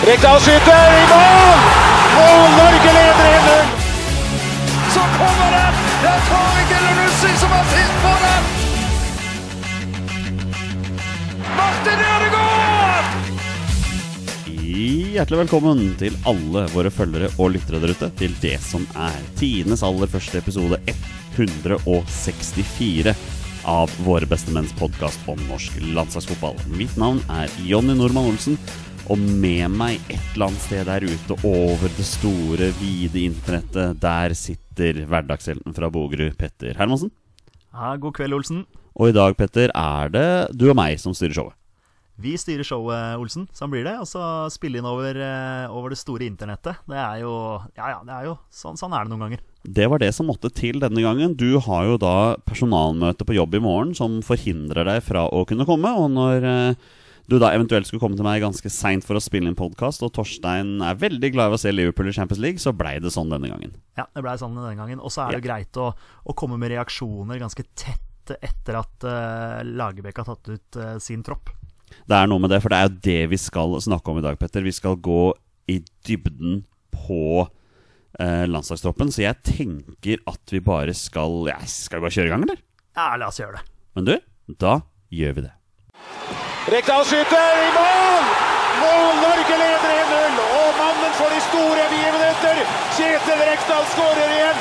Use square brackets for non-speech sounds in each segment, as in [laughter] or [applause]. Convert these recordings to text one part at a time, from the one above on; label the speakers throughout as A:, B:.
A: Rekdal skyter i mål! Og Norge leder 1-0! Så kommer den! Det er Tariq Elunussi som har sist på den! Martin Ødegaard!
B: Hjertelig velkommen til alle våre følgere og lyttere der ute til det som er tiendes aller første episode 164 av Våre bestemenns podkast om norsk landslagsfotball. Mitt navn er Jonny Normann Olsen, og med meg et eller annet sted der ute over det store, vide internettet, der sitter hverdagshelten fra Bogerud, Petter Hermansen.
C: Ja, god kveld, Olsen.
B: Og i dag, Petter, er det du og meg som styrer showet.
C: Vi styrer showet, Olsen. Sånn blir det. Og så spille inn over, eh, over det store internettet. Det er jo Ja, ja, det er jo sånn, sånn er det noen ganger.
B: Det var det som måtte til denne gangen. Du har jo da personalmøte på jobb i morgen som forhindrer deg fra å kunne komme. Og når eh, du da eventuelt skulle komme til meg ganske seint for å spille inn podkast, og Torstein er veldig glad i å se Liverpool i Champions League, så blei det sånn denne gangen.
C: Ja, det blei sånn denne gangen. Og så er det
B: Ja.
C: greit å, å komme med reaksjoner ganske tett etter at uh, Lagerbäck har tatt ut uh, sin tropp.
B: Det er noe med det, for det er jo det vi skal snakke om i dag, Petter. Vi skal gå i dybden på eh, landslagstroppen, så jeg tenker at vi bare skal ja, Skal vi bare kjøre i gang, eller?
C: Ja, la oss gjøre det.
B: Men du, da gjør vi det.
A: Rekdal skyter i mål! Mål! Norge leder 1-0! Og mannen for de store begivenheter, Kjetil Rekdal skårer igjen!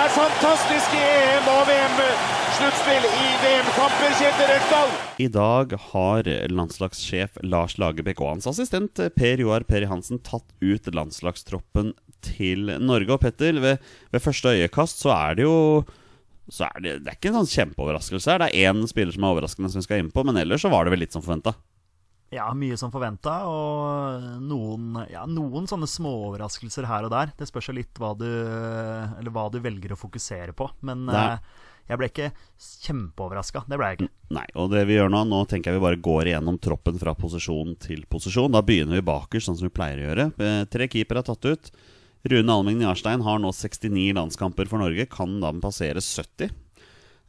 A: Er fantastisk i EM og VM-sluttspill i VM-kamper, Kjetil Rekdal!
B: I dag har landslagssjef Lars Lagerbäck og hans assistent Per Joar Peri Hansen tatt ut landslagstroppen til Norge. Og Petter, ved, ved første øyekast så er det jo så er det, det er ikke en sånn kjempeoverraskelse her. Det er én spiller som er overraskende, som vi skal inn på, men ellers så var det vel litt som forventa.
C: Ja, mye som forventa, og noen, ja, noen sånne småoverraskelser her og der. Det spørs jo litt hva du, eller hva du velger å fokusere på. Men eh, jeg ble ikke kjempeoverraska. Det ble jeg ikke.
B: Nei, og det vi gjør nå, nå tenker jeg vi bare går igjennom troppen fra posisjon til posisjon. Da begynner vi bakerst, sånn som vi pleier å gjøre. Eh, Tre keepere er tatt ut. Rune Alming Jarstein har nå 69 landskamper for Norge, kan da passere 70.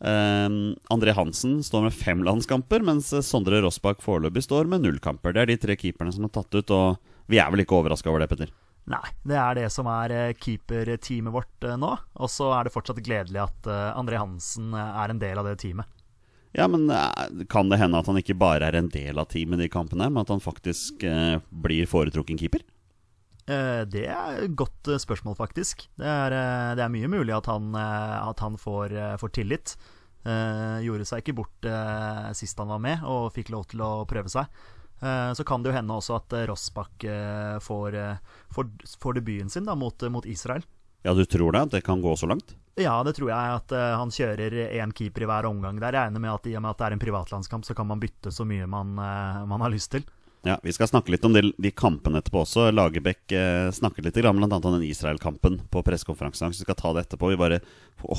B: Um, André Hansen står med fem landskamper, mens Sondre Rossbakk foreløpig står med null kamper. Det er de tre keeperne som er tatt ut, og vi er vel ikke overraska over det, Petter?
C: Nei, det er det som er eh, keeperteamet vårt eh, nå. Og så er det fortsatt gledelig at eh, André Hansen er en del av det teamet.
B: Ja, men kan det hende at han ikke bare er en del av teamet i de kampene, men at han faktisk blir foretrukken keeper?
C: Eh, Det er et godt eh, spørsmål, faktisk. Det er, eh, det er mye mulig at han, at han får, får tillit. Gjorde seg ikke bort sist han var med og fikk lov til å prøve seg. Så kan det jo hende også at Rossbakk får, får, får debuten sin da, mot, mot Israel.
B: Ja, du tror det? At det kan gå så langt?
C: Ja, det tror jeg at han kjører én keeper i hver omgang. Der Jeg regner med at i og med at det er en privatlandskamp, så kan man bytte så mye man, man har lyst til.
B: Ja, Vi skal snakke litt om de, de kampene etterpå også. Lagerbäck eh, snakket litt bl.a. om den Israel-kampen på pressekonferansen. Vi skal ta det etterpå. Vi bare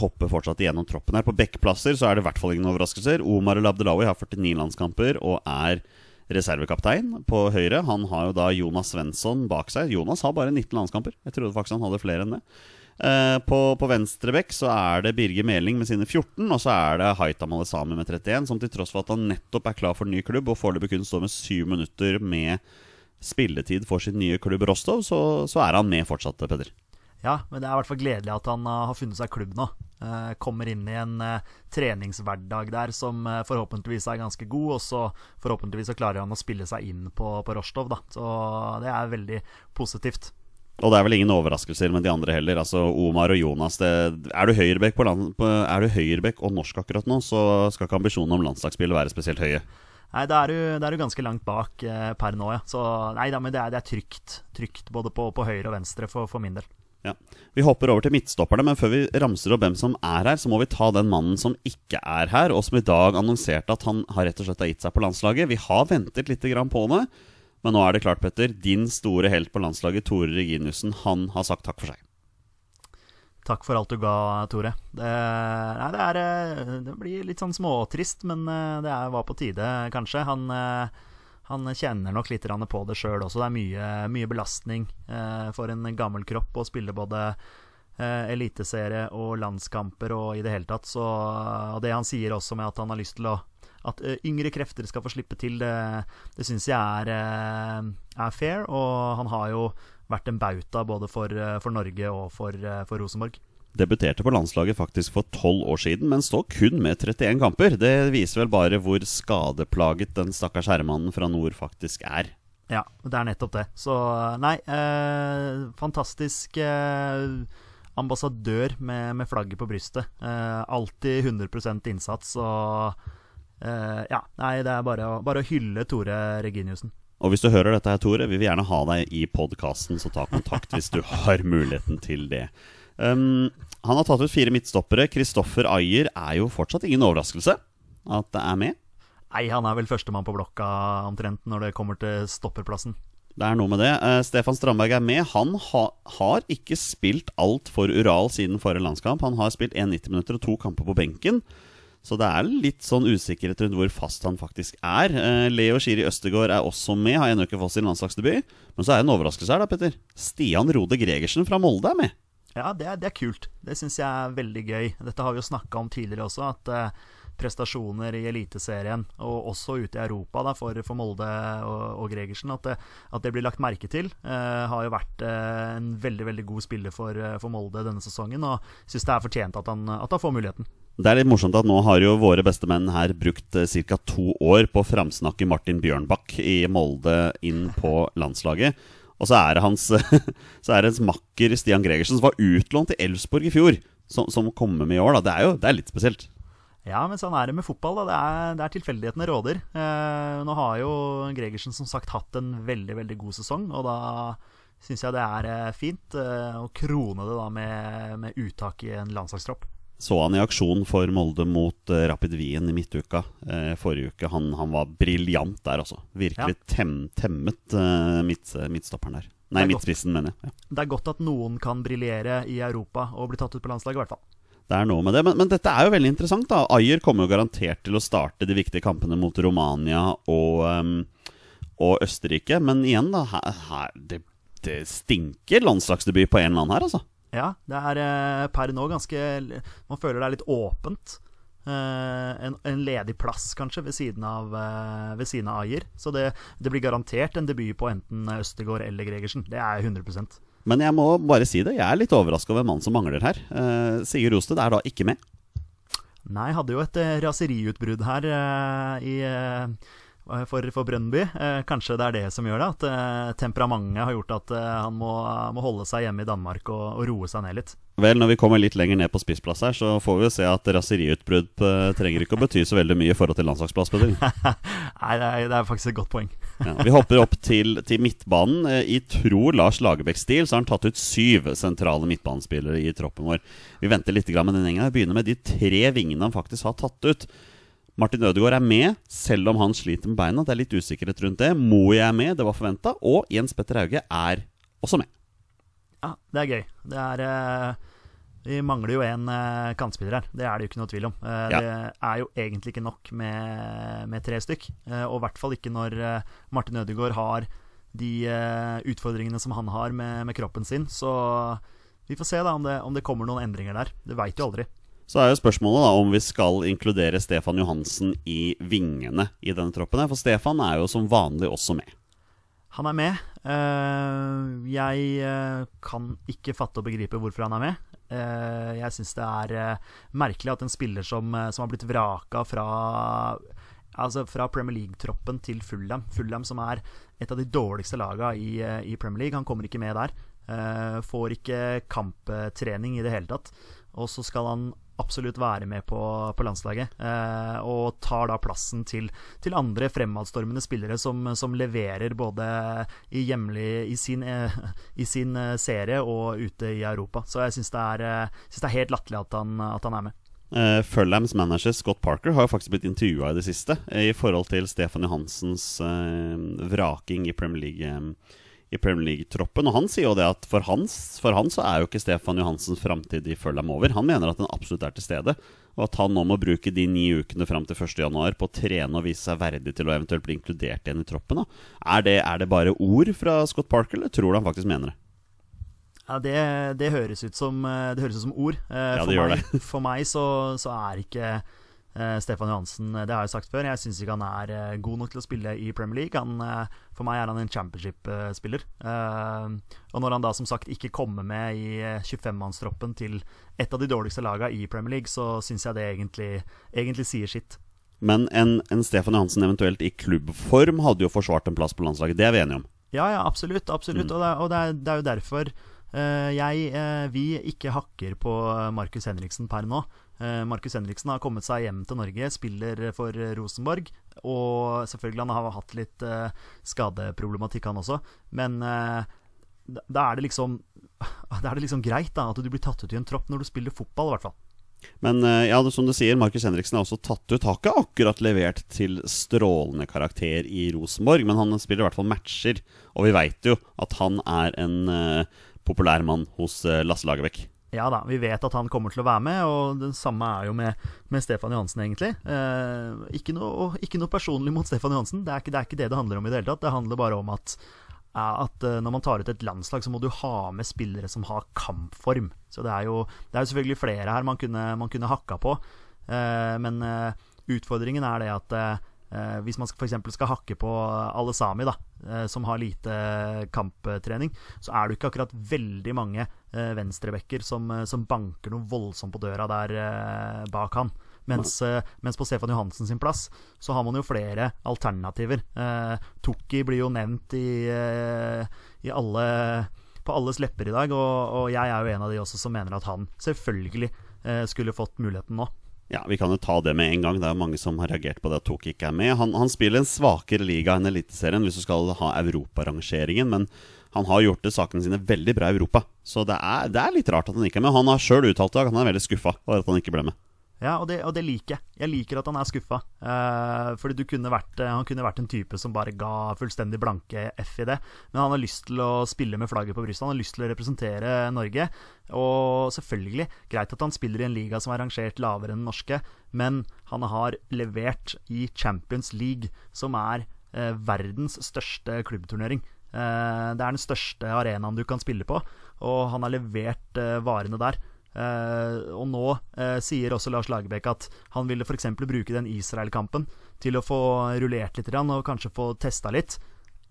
B: hopper fortsatt igjennom troppen her. På backplasser så er det i hvert fall ingen overraskelser. Omar El Abdelawi har 49 landskamper og er reservekaptein på høyre. Han har jo da Jonas Svensson bak seg. Jonas har bare 19 landskamper. Jeg trodde faktisk han hadde flere enn det. Eh, på, på venstre bekk så er det Birger Meling med sine 14, og så er det Haita Malesami med 31, som til tross for at han nettopp er klar for ny klubb og foreløpig kun står med syv minutter med spilletid for sin nye klubb Rostov, så, så er han med fortsatt, Peder.
C: Ja, men det er i hvert fall gledelig at han uh, har funnet seg klubb nå. Eh, kommer inn i en uh, treningshverdag der som forhåpentligvis er ganske god, og så forhåpentligvis så klarer han å spille seg inn på, på Rostov, da. Så det er veldig positivt.
B: Og det er vel ingen overraskelser med de andre heller. Altså Omar og Jonas det, Er du høyrebekk på land, på, du høyrebekk og norsk akkurat nå, så skal ikke ambisjonene om landslagsspillet være spesielt høye.
C: Nei, da er er du ganske langt bak eh, per nå, ja. Så nei da, men det er, det er trygt. Trygt både på, på høyre og venstre for, for min del.
B: Ja. Vi hopper over til midtstopperne, men før vi ramser opp hvem som er her, så må vi ta den mannen som ikke er her, og som i dag annonserte at han har rett og slett har gitt seg på landslaget. Vi har ventet litt grann på det, Men nå er det klart, Petter. Din store helt på landslaget, Tore Reginiussen, han har sagt takk for seg.
C: Takk for alt du ga, Tore. Det, nei, det, er, eh, det blir litt sånn småtrist, men eh, det er, var på tide, kanskje. Han, eh, han kjenner nok litt på det sjøl også. Det er mye, mye belastning for en gammel kropp å spille både eliteserie og landskamper og i det hele tatt. Så, og det han sier også med at han har lyst til å at yngre krefter skal få slippe til, det, det syns jeg er, er, fair. Og han har jo vært en bauta både for, eh, for Norge og for, eh, for Rosenborg.
B: Debuterte på landslaget faktisk for tolv år siden, men står kun med 31 kamper. Det viser vel bare hvor skadeplaget den stakkars herremannen fra nord faktisk er.
C: Ja, det er nettopp det. Så nei, eh, fantastisk eh, ambassadør med, med, flagget på brystet. Eh, alltid 100% innsats og eh, Ja, nei, det er bare, bare å hylle Tore Reginiussen.
B: Og hvis du hører dette her, Tore, vi vil gjerne ha deg i podkasten, så ta kontakt hvis du har muligheten til det. Um, han har tatt ut fire midtstoppere. Kristoffer Ayer er jo fortsatt ingen overraskelse at det er med.
C: Nei, han er vel førstemann på blokka omtrent når det kommer til stopperplassen.
B: Det er noe med det. Uh, Stefan Strandberg er med. Han ha, har ikke spilt alt for Ural siden forrige landskamp. Han har spilt 1,90 minutter og to kamper på benken. Så det er litt sånn usikkerhet rundt hvor fast han faktisk er. Eh, Leo Shiri Østegård er også med, har ennå ikke fått sin landslagsdebut. Men så er det en overraskelse her, da, Petter. Stian Rode Gregersen fra Molde er med.
C: Ja, det er, det er kult. Det syns jeg er veldig gøy. Dette har vi jo snakka om tidligere også, at eh, prestasjoner i Eliteserien, og også ute i Europa da, for, for Molde og, og Gregersen, at det, at det, blir lagt merke til. Eh, har jo vært eh, en veldig veldig god spiller for, for Molde denne sesongen, og syns det er fortjent at han, at han får muligheten.
B: Det er litt morsomt at nå har jo våre bestemenn her brukt eh, ca. to år på å framsnakke Martin Bjørnbakk i Molde inn på landslaget. Og så er det hans, [laughs] er det hans makker Stian Gregersen, som var utlånt til Elfsborg i fjor, som, som, kommer med i år. Da. Det er jo det er litt spesielt.
C: Ja, men sånn er det med fotball. Da. Det er, er tilfeldighetene råder. Eh, nå har jo Gregersen som sagt hatt en veldig, veldig god sesong, og da syns jeg det er eh, fint eh, å krone det da med, med uttak i en landslagstropp
B: så han i aksjon for Molde mot uh, Rapid Wien i midtuka uh, forrige uke. Han, han var briljant der, altså. Virkelig ja. tem, temmet uh, midt, midtstopperen der. Nei, midtspissen, mener jeg. Ja.
C: Det er godt at noen kan briljere i Europa og bli tatt ut på landslaget, i hvert fall.
B: Det er noe med det, men, men, dette er jo veldig interessant. da Ayer kommer jo garantert til å starte de viktige kampene mot Romania og, um, og Østerrike. Men igjen, da her, her, det, det stinker landslagsdebut på en eller annen her, altså.
C: Ja, det er eh, per nå ganske Man føler det er litt åpent. Eh, en, en, ledig plass, kanskje, ved siden av, eh, ved siden av Ayer. Så det, det, blir garantert en debut på enten Østegård eller Gregersen. Det er 100%
B: Men jeg må bare si det, jeg er litt overraska over mannen som mangler her. Sigurd Rosted er da ikke med.
C: Nei, hadde jo et raseriutbrudd her i for, for Brøndby. Eh, kanskje det er det som gjør det. At eh, temperamentet har gjort at eh, han må, må, holde seg hjemme i Danmark og, og, roe seg ned litt.
B: Vel, når vi kommer litt lenger ned på spissplass her, så får vi jo se at raseriutbrudd eh, trenger ikke å bety så veldig mye i forhold til landslagsplass. [laughs]
C: Nei, det er, det er, faktisk et godt poeng.
B: ja, vi hopper opp til, til midtbanen. Eh, I tro Lars Lagerbäck-stil så har han tatt ut syv sentrale midtbanespillere i troppen vår. Vi venter litt med den gjengen. Vi begynner med de tre vingene han faktisk har tatt ut. Martin Ødegaard er med, selv om han sliter med beina. Det er litt usikkerhet rundt det. Moe er med, det var forventa. Og Jens Petter Hauge er også med.
C: Ja, det er gøy. Det er uh, Vi mangler jo en uh, kantspiller her. Det er det jo ikke noe tvil om. Uh, ja. Det er jo egentlig ikke nok med, med tre stykk. og i hvert fall ikke når Martin Ødegaard har de utfordringene som han har med, med, kroppen sin. Så vi får se da om det, om det kommer noen endringer der. Det veit jo aldri.
B: Så er jo spørsmålet da om vi skal inkludere Stefan Johansen i vingene i denne troppen. For Stefan er jo som vanlig også med.
C: Han er med. Uh, jeg uh, kan ikke fatte og begripe hvorfor han er med. Uh, jeg syns det er merkelig at en spiller som, som har blitt vraka fra Altså fra Premier League-troppen til Fulham. Fulham som er et av de dårligste lagene i, i Premier League. Han kommer ikke med der. får ikke kamptrening i det hele tatt. Og så skal han absolutt være med på, på landslaget. Eh, og tar da plassen til, til andre fremadstormende spillere som, som, leverer både i hjemlig i sin, eh, i sin, eh, serie og ute i Europa. Så jeg syns det, eh, det, er helt latterlig at, at, han er med.
B: Uh, Fulhams manager Scott Parker har jo faktisk blitt intervjua i det siste i forhold til Stefan Johansens uh, vraking i Premier League. eh, i Premier League-troppen. Og han sier jo det at for, hans, for han så er jo ikke Stefan Johansens framtid i Fulham over. Han mener at den absolutt er til stede, og at han nå må bruke de ni ukene fram til 1.1 på å trene og vise seg verdig til å eventuelt bli inkludert igjen i troppen. Er, det, er det bare ord fra Scott Parker, eller tror du han faktisk mener det?
C: Ja, det, det, høres ut som, det høres ut som ord.
B: Ja, det
C: for,
B: gjør
C: meg, [laughs] for meg så, så er ikke eh, Stefan Johansen Det har jeg sagt før. Jeg syns ikke han er eh, god nok til å spille i Premier League. Han, eh, for meg er han en championship-spiller. og når han da som sagt ikke kommer med i 25-mannstroppen til et av de dårligste lagene i Premier League, så syns jeg det egentlig, egentlig sier sitt.
B: Men en, en Stefan Johansen eventuelt i klubbform hadde jo forsvart en plass på landslaget. Det er vi enige om?
C: Ja, ja, absolutt. absolutt. Mm. Og, det, og det, er, det, er, jo derfor uh, jeg, uh, vi ikke hakker på Markus Henriksen per nå. Uh, Markus Henriksen har kommet seg hjem til Norge, spiller for Rosenborg. Og selvfølgelig, han har hatt litt skadeproblematikk, han også. Men da er det liksom [laughs] Da er det liksom greit da at du blir tatt ut i en tropp når du spiller fotball, i hvert fall.
B: Men ja, som du sier, Markus Henriksen er også tatt ut. Har ikke akkurat levert til strålende karakter i Rosenborg, men han spiller i hvert fall matcher. Og vi veit jo at han er en populær mann hos Lasse Lagerbäck.
C: Ja da, vi vet at han kommer til å være med, og det samme er jo med, med Stefan Johansen, egentlig. Eh, ikke, noe, ikke, noe, personlig mot Stefan Johansen, det er, ikke, det er, ikke, det det handler om i det hele tatt. Det handler bare om at, at når man tar ut et landslag, så må du ha med spillere som har kampform. Så det er jo, det er jo selvfølgelig flere her man kunne, man kunne hakka på, eh, men eh, utfordringen er det at Eh, hvis man f.eks. skal hakke på alle sami, da, eh, som har lite kamptrening, så er det ikke akkurat veldig mange eh, venstrebacker som, som, banker noe voldsomt på døra der eh, bak han. Mens, eh, mens, på Stefan Johansen sin plass så har man jo flere alternativer. Eh, Tukki blir jo nevnt i, i alle, på alles lepper i dag, og, og, jeg er jo en av de også som mener at han selvfølgelig skulle fått muligheten nå.
B: Ja, Vi kan jo ta det med en gang. Det er mange som har reagert på det at Toki ikke er med. Han, han spiller en svakere liga enn Eliteserien hvis du skal ha europarangeringen. Men han har gjort det sakene sine veldig bra i Europa. Så det er, det er litt rart at han ikke er med. Han har sjøl uttalt at han er veldig skuffa over at han ikke ble med.
C: Ja, og det, og det, liker jeg. Jeg liker at han er skuffa. Eh, fordi kunne vært, eh, han kunne vært en type som bare ga fullstendig blanke F i det. Men han har lyst til å spille med flagget på brystet. Han har lyst til å representere Norge. Og selvfølgelig, greit at han spiller i en liga som er rangert lavere enn den norske, men han har levert i Champions League, som er eh, verdens største klubbturnering. Eh, det er den største arenaen du kan spille på, og han har levert eh, varene der. Uh, og nå uh, sier også Lars Lagerbäck at han ville f.eks. bruke den Israel-kampen til å få rullert litt og kanskje få testa litt.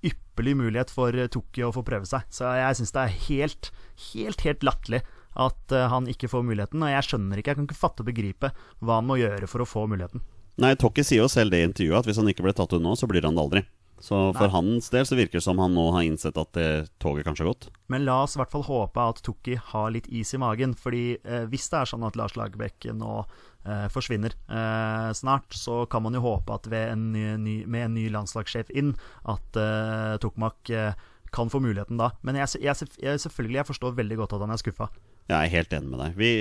C: Ypperlig mulighet for Tokyo å få prøve seg. Så jeg syns det er helt, helt, helt latterlig at uh, han ikke får muligheten. Og jeg skjønner ikke, jeg kan ikke fatte og begripe hva han må gjøre for å få muligheten.
B: Nei, Tokki sier jo selv det i intervjuet at hvis han ikke blir tatt ut nå, så blir han det aldri. Så for Nei. hans del så virker det som han nå har innsett at det toget kanskje har gått.
C: Men la oss i hvert fall håpe at Tukki har litt is i magen. Fordi eh, hvis det er sånn at Lars Lagerbäck nå eh, forsvinner eh, snart, så kan man jo håpe at en ny, ny, med en ny landslagssjef inn, at eh, Tokmak eh, kan få muligheten da. Men jeg, jeg, jeg, selvfølgelig, jeg forstår veldig godt at han er skuffa.
B: Jeg er helt enig med deg. Vi,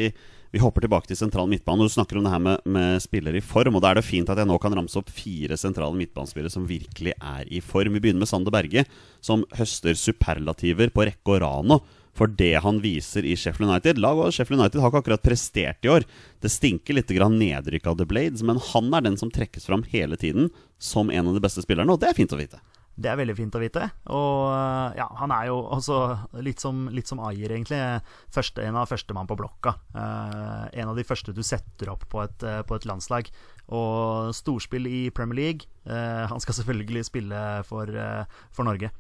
B: vi hopper tilbake til sentral midtbane. Du snakker om det her med, med spillere i form. Og Da er det fint at jeg nå kan ramse opp fire sentrale midtbanespillere som virkelig er i form. Vi begynner med Sander Berge, som høster superlativer på rekke og rad nå for det han viser i Sheffield United. Lag og Sheffield United har ikke akkurat prestert i år. Det stinker litt nedrykk av The Blades, men han er den som trekkes fram hele tiden som en av de beste spillerne, og det er fint å vite.
C: Det er veldig fint å vite. Og eh, ja, han er jo også litt som, litt som Ayer, egentlig. Første, en av førstemann på blokka. Eh, en av de første du setter opp på et, uh, på et landslag. Og storspill i Premier League. Eh, han skal selvfølgelig spille for, for, Norge.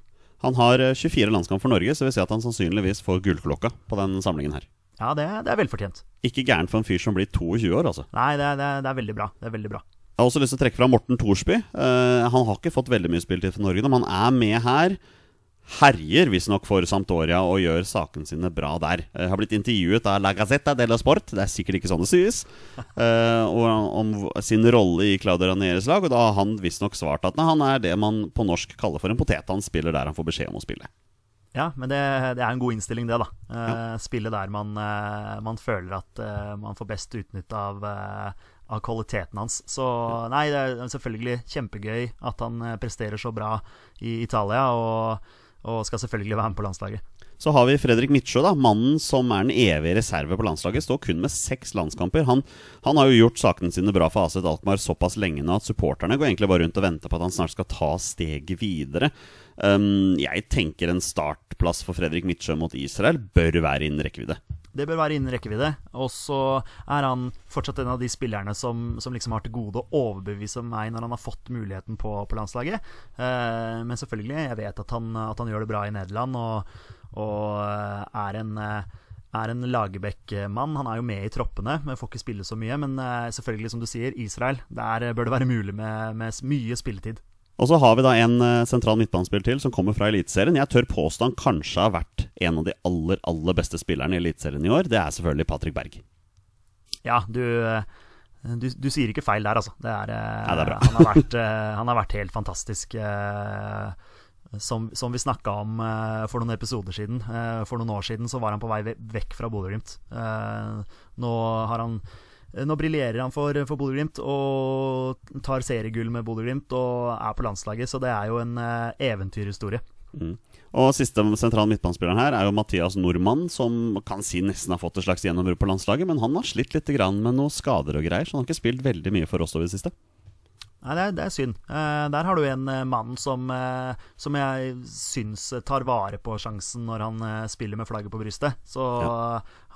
B: Han har 24 landskamp for Norge, så vil si at han sannsynligvis får gullklokka på den samlingen her.
C: Ja, det, det er velfortjent.
B: Ikke gærent for en fyr som blir 22 år, altså.
C: Nei, det, det, det er veldig bra. Det er veldig bra.
B: Jeg har også lyst til å trekke fram Morten Thorsby. Uh, han har ikke fått veldig mye spilletid for Norge, men han er med her. Herjer visstnok for Sampdoria og gjør sakene sine bra der. Uh, har blitt intervjuet av La Gazzetta dello Sport, det er sikkert ikke sånn det sies, uh, om sin rolle i Claudio Ranieres lag. Og da har han visstnok svart at han er det man på norsk kaller for en potet. Han spiller der han får beskjed om å spille.
C: Ja, men det, det, er en god innstilling, det, da. Uh, ja. Spille der man, uh, man føler at uh, man får best utnytte av, av, kvaliteten hans. Så nei, det er selvfølgelig kjempegøy at han eh, presterer så bra i Italia, og, og skal selvfølgelig være med på landslaget.
B: Så har vi Fredrik Midtsjø, da, mannen som er den evige reserve på landslaget. Står kun med seks landskamper. Han, han har jo gjort sakene sine bra for Aset Alkmaar såpass lenge nå at supporterne går egentlig bare rundt og venter på at han snart skal ta steget videre. Um, jeg tenker en startplass for Fredrik Midtsjø mot Israel bør være innen rekkevidde.
C: Det bør være innen rekkevidde. Og så er han fortsatt en av de spillerne som, som liksom har til gode å overbevise meg når han har fått muligheten på, på landslaget. Eh, men selvfølgelig, jeg vet at han, at han, gjør det bra i Nederland og, og er en er en Lagerbäck-mann. Han er jo med i troppene, men får ikke spille så mye. Men selvfølgelig, som du sier, Israel. Der bør det være mulig med, med mye spilletid.
B: Og så har vi da en uh, sentral midtbanespiller til som kommer fra Eliteserien. Jeg tør påstå han kanskje har vært en av de aller, aller beste spillerne i Eliteserien i år. Det er selvfølgelig Patrick Berg.
C: Ja, du, eh, du, du sier ikke feil der, altså. Det er,
B: Nei, det er
C: han, har vært, han, har vært, helt fantastisk. Som, som, vi snakka om for noen episoder siden. for noen år siden så var han på vei vekk fra Bodø-Glimt. nå har han Eh, nå briljerer han for, for Bodø-Glimt og tar seriegull med Bodø-Glimt og er på landslaget, så det er jo en uh, eventyrhistorie.
B: Mm. Og Siste sentral midtbanespilleren her er jo Mathias Nordmann, som kan si nesten har fått et slags gjennombrudd på landslaget, men han har slitt litt med noen skader og greier, så han har ikke spilt veldig mye for oss over det siste.
C: Nei, det er, det er synd. Uh, der har du en uh, mann som, uh, som jeg syns tar vare på sjansen når han spiller med flagget på brystet. Så ja.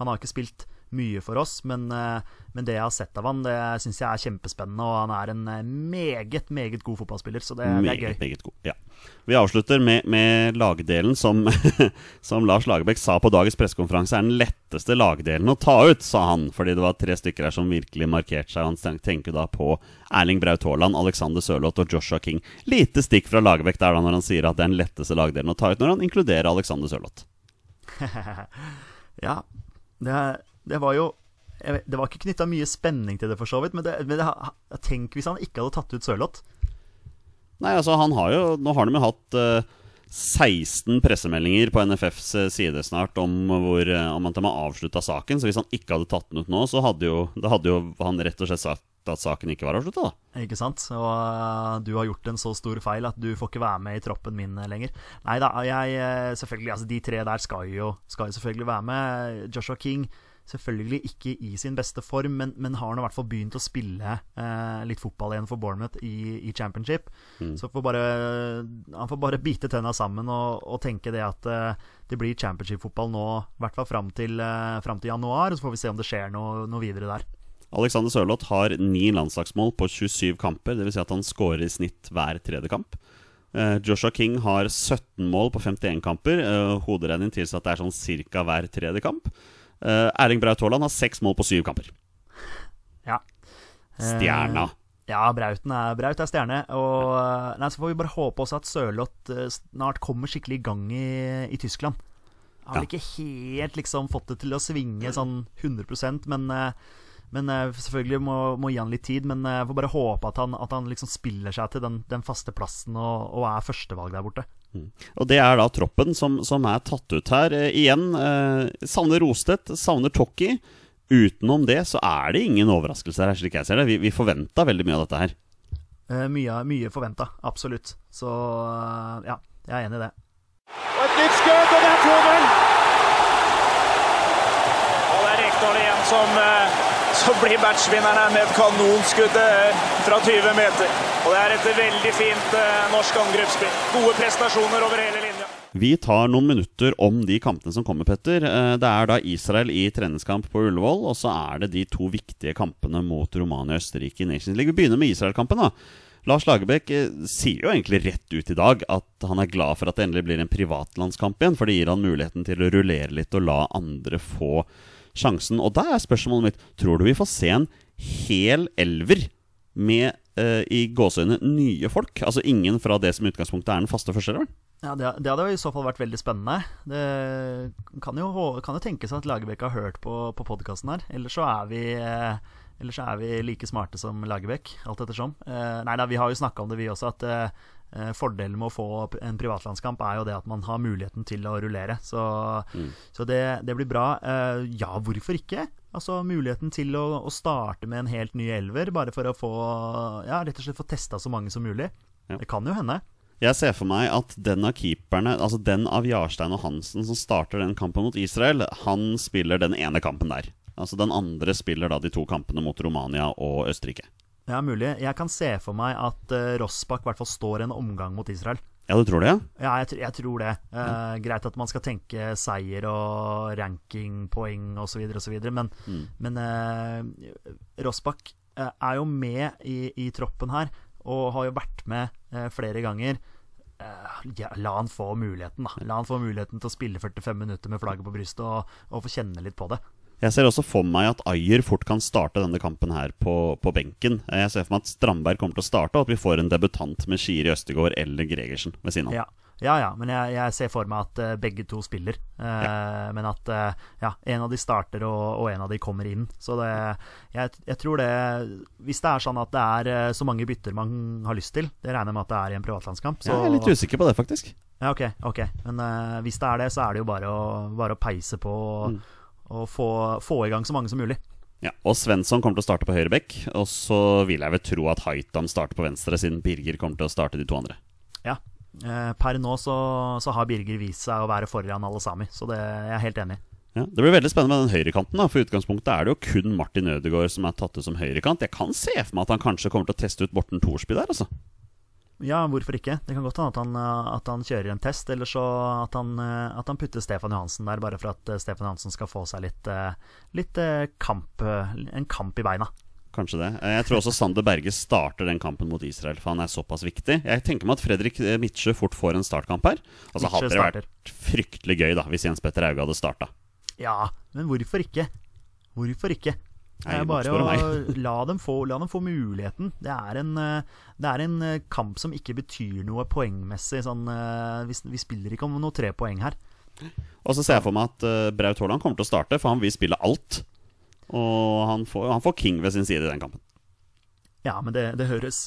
C: han har ikke spilt mye for oss. Men, eh, men, det jeg har sett av han, det syns jeg er kjempespennende. Og han er en eh, meget, meget god fotballspiller, så det,
B: meget,
C: det er gøy.
B: Meget god, ja. Vi avslutter med, med lagdelen som, [laughs] som Lars Lagerbäck sa på dagens pressekonferanse er den letteste lagdelen å ta ut, sa han. Fordi det var tre stykker her som virkelig markerte seg. Han tenker da på Erling Braut Haaland, Alexander Sørloth og Joshua King. Lite stikk fra Lagerbäck der da når han sier at det er den letteste lagdelen å ta ut, når han inkluderer Alexander Sørloth. [laughs]
C: ja, det er det var jo vet, Det var ikke knytta mye spenning til det, for så vidt. Men, det, men det, tenk hvis han ikke hadde tatt ut Sørloth.
B: Nei, altså, han har jo Nå har de jo hatt uh, 16 pressemeldinger på NFFs eh, side snart om, hvor, uh, om at de har avslutta saken. Så hvis han ikke hadde tatt den ut nå, så hadde jo, hadde jo han rett og slett sagt at saken ikke var avslutta, da.
C: Ikke sant. Og uh, du har gjort en så stor feil at du får ikke være med i troppen min lenger. Nei da, jeg Selvfølgelig, altså de tre der skal jo, skal jo selvfølgelig være med. Joshua King Selvfølgelig ikke i sin beste form, men, men har nå i hvert fall begynt å spille eh, litt fotball igjen for Bournemouth i, i championship. Mm. Så får bare, han får bare bite tenna sammen og, og tenke det at eh, det blir championship-fotball nå, i hvert fall fram til, eh, fram til januar. Så får vi se om det skjer noe, noe videre der.
B: Alexander Sørloth har ni landslagsmål på 27 kamper. Dvs. Si at han skårer i snitt hver tredje kamp. Uh, Joshua King har 17 mål på 51 kamper. Uh, Hoderegning tilsier at det er sånn ca. hver tredje kamp. Uh, Erling Braut Haaland har seks mål på syv kamper.
C: Ja.
B: Stjerna. Uh,
C: ja, Brauten er, Braut er stjerne. Og nei, Så får vi bare håpe også at Sørloth snart kommer skikkelig i gang i, i Tyskland. Har vel ja. ikke helt liksom fått det til å svinge sånn 100% men, men selvfølgelig må, må gi han litt tid. Men jeg får bare håpe at han, at han liksom spiller seg til den, den faste plassen og, og er førstevalg der borte.
B: Mm. Og Det er da troppen som, som er tatt ut her. Eh, igjen, eh, savner Rostedt, savner Tokki. Utenom det så er det ingen overraskelser her, slik jeg ser det. Vi, vi forventa veldig mye av dette her.
C: Eh, mye mye forventa, absolutt. Så eh, ja, jeg er enig i det.
A: Og et nytt skudd, og det er 2-0! Rekdal igjen som eh, blir matchvinneren med et kanonskudd eh, fra 20 meter. Og det er et veldig fint eh, norsk angrepsspill. Gode prestasjoner over hele linja.
B: Vi tar noen minutter om de kampene som kommer, Petter. Det er da Israel i treningskamp på Ullevål, og så er det de to viktige kampene mot Romania og Østerrike i Nations League. Vi begynner med Israel-kampen. da. Lars Lagerbäck sier jo egentlig rett ut i dag at han er glad for at det endelig blir en privatlandskamp igjen, for det gir han muligheten til å rullere litt og la andre få sjansen. Og da er spørsmålet mitt Tror du vi får se en hel elver med uh, i gåseøyne nye folk? Altså ingen fra det som i utgangspunktet er den faste førsteelveren?
C: Ja, det, det, hadde i så fall vært veldig spennende. Det kan jo, kan jo tenkes at Lagerbäck har hørt på, på podkasten her. Ellers så er vi eh, Ellers er vi like smarte som Lagerbäck, alt ettersom. Eh, nei da, vi har jo snakka om det, vi også, at eh, Fordelen med å få en privatlandskamp er jo det at man har muligheten til å rullere. Så, så det, det blir bra. Eh, ja, hvorfor ikke? Altså Muligheten til å, å starte med en helt ny elver, bare for å få Ja, rett og slett få testa så mange som mulig.
B: Ja.
C: Det kan jo hende.
B: Jeg ser for meg at den av keeperne, altså den av Jarstein og Hansen som starter den kampen mot Israel, han spiller den ene kampen der. Altså Den andre spiller da de to kampene mot Romania og Østerrike.
C: Ja, mulig. Jeg kan se for meg at uh, Rossbakk i hvert fall står en omgang mot Israel.
B: Ja, du tror det? ja?
C: Ja, jeg, jeg tror det. Eh, greit at man skal tenke seier og ranking, poeng osv., osv., men, men uh, Rossbakk uh, er jo med i, i troppen her, og har jo vært med flere ganger. Ja, la han få muligheten, da. La han få muligheten til å spille 45 minutter med flagget på brystet og, og få kjenne litt på det.
B: Jeg ser også for meg at Ayer fort kan starte denne kampen her på, på benken. Jeg ser for meg at Strandberg kommer til å starte, og at vi får en debutant med Shiri Østegård eller Gregersen ved siden av.
C: Ja, ja, ja men jeg, jeg ser for meg at eh, begge to spiller. Eh, Men at eh, ja, en av de starter, og, og en av de kommer inn. Så det, jeg, jeg tror det Hvis det er sånn at det er så mange bytter man har lyst til, det regner jeg med at det er i en privatlandskamp. Så,
B: Jeg er litt usikker på det, faktisk.
C: ja, ok, ok. Men hvis det er det, så er det jo bare å, bare å peise på og, og få, få i gang så mange som mulig.
B: Ja, og Svensson kommer til å starte på høyre bekk. Og så vil jeg vel tro at Haitam starter på venstre, siden Birger kommer til å starte de to andre.
C: Ja. Eh, Per nå så, så har Birger vist seg å være foran alle sami, så det jeg er jeg helt enig i.
B: Ja, Det blir veldig spennende med den høyrekanten. For utgangspunktet er det jo kun Martin Ødegaard som er tatt ut som høyrekant. Jeg kan se for meg at han kanskje kommer til å teste ut Borten Thorsby der, altså.
C: Ja, hvorfor ikke? Det kan godt hende at, han, eh, at han kjører en test, eller så at han, eh, at han putter Stefan Johansen der, bare for at eh, Stefan Johansen skal få seg litt, litt kamp, en kamp i beina.
B: Kanskje det. Jeg tror også Sander Berge starter den kampen mot Israel, for han er såpass viktig. Jeg tenker meg at Fredrik Midtsjø fort får en startkamp her. Altså Hadde det vært fryktelig gøy da hvis Jens Petter Hauge hadde starta.
C: Ja, men hvorfor ikke? Hvorfor ikke? Det
B: Nei,
C: er bare å la dem, få, la dem få muligheten. Det er en, eh, det er en eh, kamp som ikke betyr noe poengmessig. Sånn, eh, vi, vi spiller ikke om noe tre poeng her.
B: Og så ser jeg for meg at eh, Braut Haaland kommer til å starte, for han vil spille alt. Og han får, han får King ved sin side i den kampen.
C: Ja, men det, det, høres,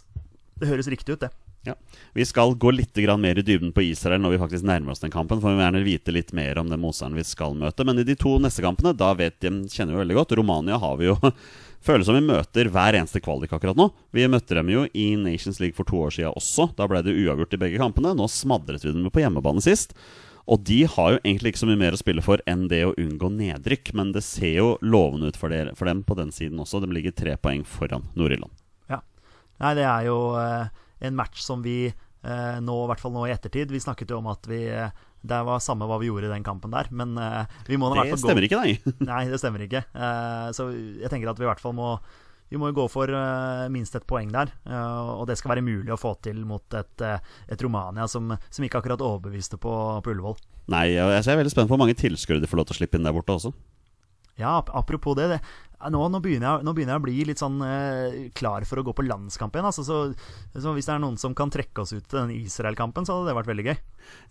C: det høres riktig ut, det.
B: Ja. Vi skal gå litt mer i dybden på Israel når vi faktisk nærmer oss den kampen. For vi vil gjerne vite litt mer om den motstanderen vi skal møte. Men i de to neste kampene, da vet de, kjenner vi veldig godt. Romania har vi jo [laughs] Føles som vi møter hver eneste kvalik akkurat nå. Vi møtte dem jo i Nations League for to år siden også. Da ble det uavgjort i begge kampene. Nå smadret vi dem på hjemmebane sist. Og de har jo egentlig ikke så mye mer å spille for enn det å unngå nedrykk. Men det ser jo lovende ut for, dere, for dem på den siden også. De ligger tre poeng foran Nord-Irland.
C: Ja. Nei, det er jo eh, en match som vi eh, nå, i hvert fall nå i ettertid Vi snakket jo om at vi eh, Det var samme hva vi gjorde i den kampen der, men eh, vi må i hvert
B: Det
C: fall gå
B: stemmer ikke, nei. [laughs]
C: Nei, det stemmer ikke. Eh, så jeg tenker at vi i hvert fall må vi må jo gå for uh, minst et poeng der, uh, og det skal være mulig å få til mot et, uh, et Romania som, som ikke akkurat overbeviste på, på Ullevål.
B: Nei, og jeg er veldig spent på hvor mange tilskuere de får lov til å slippe inn der borte også.
C: Ja, ap- apropos det, det nå, nå, begynner jeg, nå begynner jeg å bli litt sånn eh, klar for å gå på landskamp igjen. Altså, så, så hvis det er noen som kan trekke oss ut til den Israel-kampen, så hadde det vært veldig gøy.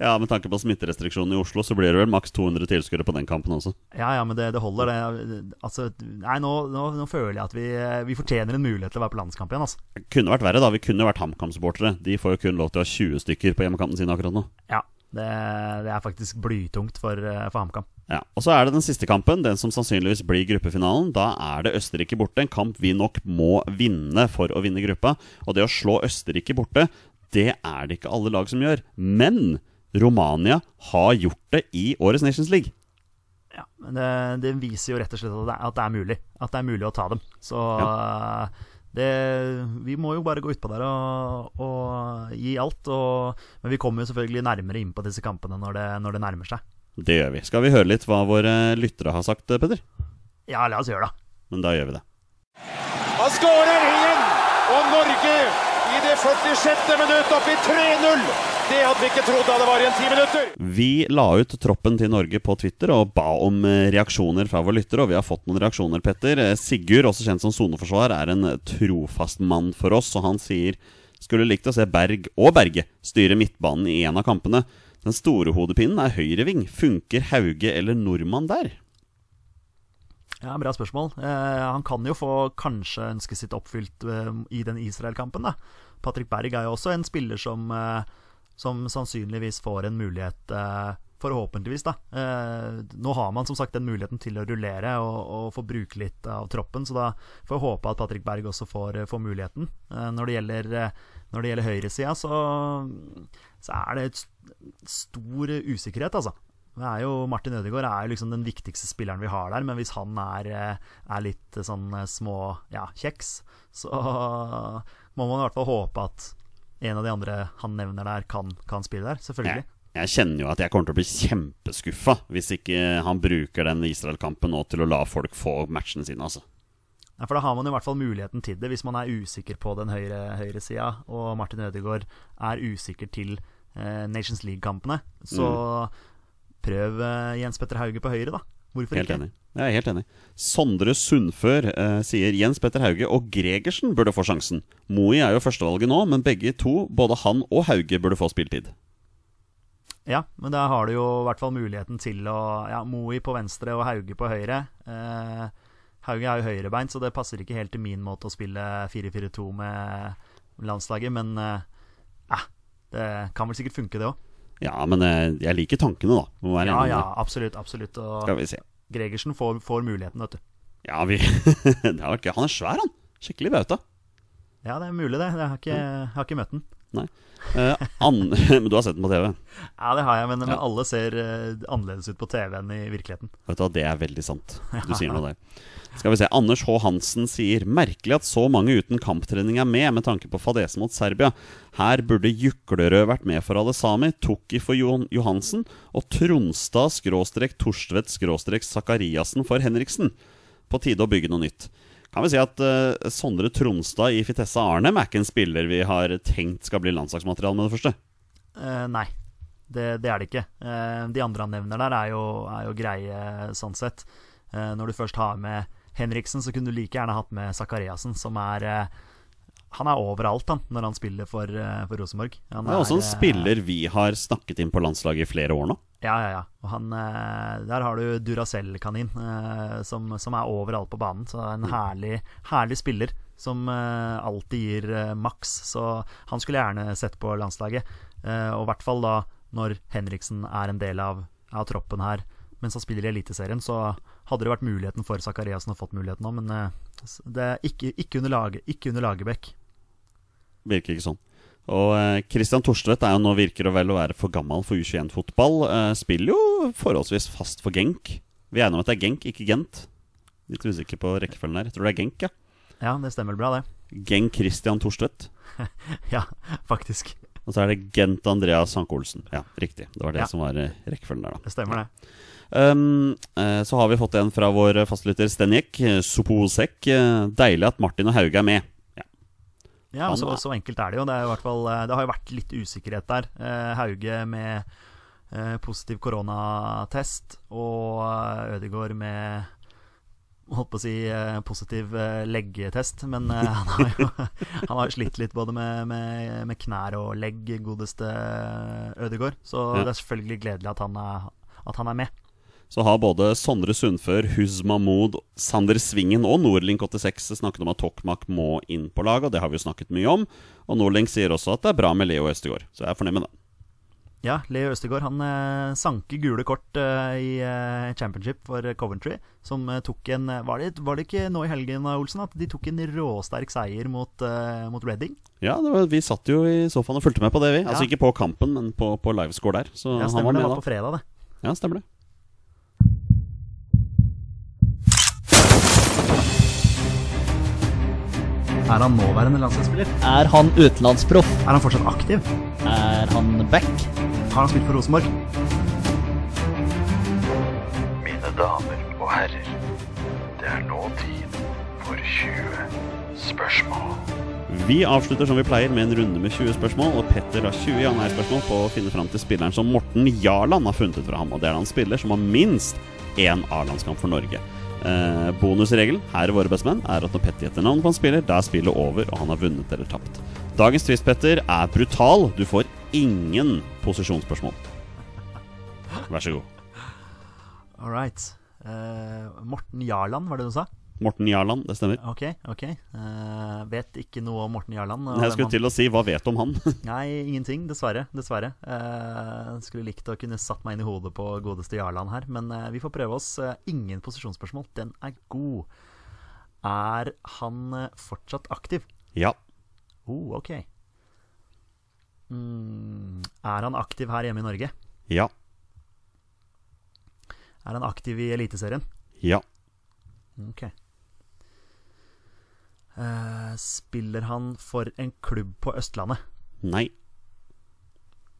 B: Ja, Med tanke på smitterestriksjonene i Oslo, så blir det vel maks 200 tilskuere på den kampen også.
C: Ja, ja, men det, det holder, det. Altså, nei, nå, nå, føler jeg at vi, eh, vi fortjener en mulighet til å være på landskamp igjen, altså.
B: Det kunne vært verre, da. Vi kunne vært HamKam-supportere. De får jo kun lov til å ha 20 stykker på hjemmekampen sin akkurat nå.
C: Ja, det, det er faktisk blytungt for, eh, for HamKam.
B: Ja, Og så er det den siste kampen, den som sannsynligvis blir gruppefinalen. Da er det Østerrike borte, en kamp vi nok må vinne for å vinne gruppa. Og det å slå Østerrike borte, det er det ikke alle lag som gjør. Men Romania har gjort det i årets Nations League.
C: Ja, men det, det viser jo rett og slett at det, er- at det er mulig. At det er mulig å ta dem. Så det, vi må jo bare gå utpå der og, og gi alt. Og, men vi kommer jo selvfølgelig nærmere inn på disse kampene når det, når det nærmer seg.
B: Det gjør vi. Skal vi høre litt hva våre lyttere har sagt, Peder?
C: Ja, la oss gjøre det.
B: Men da gjør vi det.
A: Han skårer igjen! Og Norge i det 46. minutt opp i 3-0! Det hadde vi ikke trodd da det var igjen ti minutter.
B: Vi la ut troppen til Norge på Twitter og ba om eh, reaksjoner fra våre lyttere, og vi har fått noen reaksjoner, Petter. Eh, Sigurd, også kjent som soneforsvar, er en trofast mann for oss, og han sier skulle likt å se Berg og Berge styre midtbanen i en av kampene. Den store hodepinnen er høyreving. Funker Hauge eller Nordmann der?
C: Ja, Bra spørsmål. Eh, han kan jo få kanskje ønsket sitt oppfylt eh, i den Israel-kampen. da Patrick Berg er jo også en spiller som, eh, som sannsynligvis får en mulighet eh, Forhåpentligvis, da. Eh, nå har man som sagt den muligheten til å rullere og, og få bruke litt av troppen, så da får jeg håpe at Patrick Berg også får, får muligheten. Når det gjelder, når gjelder høyresida, så, så er det et stor usikkerhet, altså. Det er jo, Martin Ødegaard er jo liksom den viktigste spilleren vi har der, men hvis han er, er litt sånn små ja, kjeks, så må man i hvert fall håpe at en av de andre han nevner der, kan, kan spille der. Selvfølgelig.
B: Ja. Jeg kjenner jo at jeg kommer til å bli kjempeskuffa hvis ikke han bruker den Israel-kampen nå til å la folk få matchene sine, altså.
C: Ja, for da har man i hvert fall muligheten til det, hvis man er usikker på den høyre høyresida, og Martin Ødegaard er usikker til eh, Nations League-kampene. Så mm. Prøv Jens Petter Hauge på høyre, da. Hvorfor
B: helt
C: ikke?
B: Enig. Jeg er helt enig. Sondre Sundfør eh, sier Jens Petter Hauge og Gregersen burde få sjansen. Moi er jo førstevalget nå, men begge to, både han og Hauge, burde få spilletid.
C: Ja, men da har du jo i hvert fall muligheten til å Ja, Moi på venstre og Hauge på høyre. Eh, Hauge er jo høyrebeint, så det passer ikke helt til min måte å spille 4-4-2 med landslaget, men eh, det kan vel sikkert funke, det òg.
B: Ja, men eh, jeg liker tankene, da.
C: ja, ja, absolutt. absolutt Og
B: Skal vi se.
C: Gregersen får, får muligheten, vet du.
B: Ja, vi [laughs] Han er svær, han. Skikkelig bauta.
C: Ja, det er mulig, det. Jeg har ikke, jeg har ikke møtt den.
B: Nei. Uh, [laughs] men du har sett den på TV?
C: Ja, det har jeg, men, ja. alle ser uh, annerledes ut på TV enn i virkeligheten.
B: Vet du hva, Det er veldig sant. Du sier noe [laughs] der. Skal vi se, Anders H. Hansen sier Merkelig at så mange uten kamptrening er med, med tanke på fadesen mot Serbia. Her burde Juklerød vært med for alle sami, Tukki for Johansen og Tronstad skråstrek Torstvedt skråstrek Sakariassen for Henriksen. På tide å bygge noe nytt kan vi si at uh, Sondre Tronstad i Fitessa Arnem er ikke en spiller vi har tenkt skal bli landslagsmateriale med det første?
C: Uh, nei, det, det, er det ikke. Uh, de andre han nevner der, er jo, er jo greie sånn sett. når du først har med Henriksen, så kunne du like gjerne hatt med Sakariassen, som er han er overalt han, når han spiller for, for Rosenborg.
B: Han er, er også en spiller vi har snakket inn på landslaget i flere år nå.
C: Ja, ja, ja. Og han, eh, der har du Duracell-kanin, eh, som, som, er overalt på banen. Så en mm. herlig, herlig spiller som eh, alltid gir maks. Så han skulle jeg gjerne sett på landslaget. Og i hvert fall da når Henriksen er en del av, av troppen her mens han spiller i Eliteserien, så hadde det vært muligheten for Zakariassen å fått muligheten nå, men det er ikke, ikke, under, lage, ikke under Lagerbäck.
B: Virker ikke sånn. Og eh, Christian Torstvedt er jo nå virker å vel å være for gammel for U21-fotball. Eh, spiller jo forholdsvis fast for Genk. Vi er enige om at det er Genk, ikke Gent. Litt usikker på rekkefølgen der. Jeg tror det er Genk, ja.
C: Ja, det stemmer bra, det.
B: Genk Christian Torstvedt. [laughs]
C: ja, faktisk.
B: Og så er det Gent Andreas Sanke-Olsen. Ja, riktig. Det var det ja. som var eh, rekkefølgen der, da.
C: Det stemmer, det.
B: Um, så har vi fått en fra vår fastlytter Stenjek. Soposek. Deilig at Martin og Hauge er med.
C: Ja, så, så, enkelt er det jo. Det, er fall, eh, det, har jo vært litt usikkerhet der. Eh, Hauge med eh, positiv koronatest og Ødegaard med holdt på å si positiv leggetest. Men [laughs] han har jo han har slitt litt både med, med, med, knær og legg, godeste Ødegaard. Så det er selvfølgelig gledelig at han er, at han er med
B: så har både Sondre Sundfør, Huz Mahmoud, Sander Svingen og Nordlink86 snakket om at Tokmak må inn på laget, og det har vi jo snakket mye om. Og Nordlink sier også at det er bra med Leo Østegård, så jeg er fornøyd med det.
C: Ja, Leo Østegård han eh, sanker gule kort eh, i eh, championship for Coventry. Som eh, tok en var det, var det, ikke nå i helgen Olsen, at de tok en råsterk seier mot, mot Reading?
B: Ja, var, vi satt jo i sofaen og fulgte med på det, vi. Altså ja. Altså ikke på kampen, men på, på livescore der. Så
C: ja, stemmer, han var med, det var på fredag, det.
B: Ja, stemmer det.
C: Er han nåværende landslagsspiller?
D: Er han utenlandsproff?
C: Er han fortsatt aktiv?
D: Er han back?
C: Har han spilt for Rosenborg?
E: Mine damer og herrer, det er nå tid for 20 spørsmål.
B: Vi avslutter som vi pleier med en runde med 20 spørsmål. Og Petter har 20 ja-nei-spørsmål på å finne fram til spilleren som Morten Jarland har funnet ut fra ham. Og det er han spiller som har minst én A-landskamp for Norge. Eh, bonusregelen her i Våre bestemenn er at når Petter gjetter navn på en spiller, da er spillet over, og han har vunnet eller tapt. Dagens twist, Petter, er brutal. Du får ingen posisjonsspørsmål. Vær så god.
C: All right. Uh, Morten Jarland, var det du sa?
B: Morten Jarland, det stemmer.
C: Ok, ok. uh, vet ikke noe om Morten Jarland.
B: Jeg skulle
C: han-
B: til å si hva vet om han? [laughs]
C: Nei, ingenting. Dessverre. dessverre Uh, Skulle likt å kunne satt meg inn i hodet på godeste Jarland her, men uh, vi får prøve oss. Ingen posisjonsspørsmål. Den er god. Er han fortsatt aktiv?
B: Ja.
C: Oh, ok. Mm, er han aktiv her hjemme i Norge?
B: Ja.
C: Er han aktiv i Eliteserien?
B: Ja.
C: Ok. Eh, spiller han for en klubb på Østlandet?
B: Nei.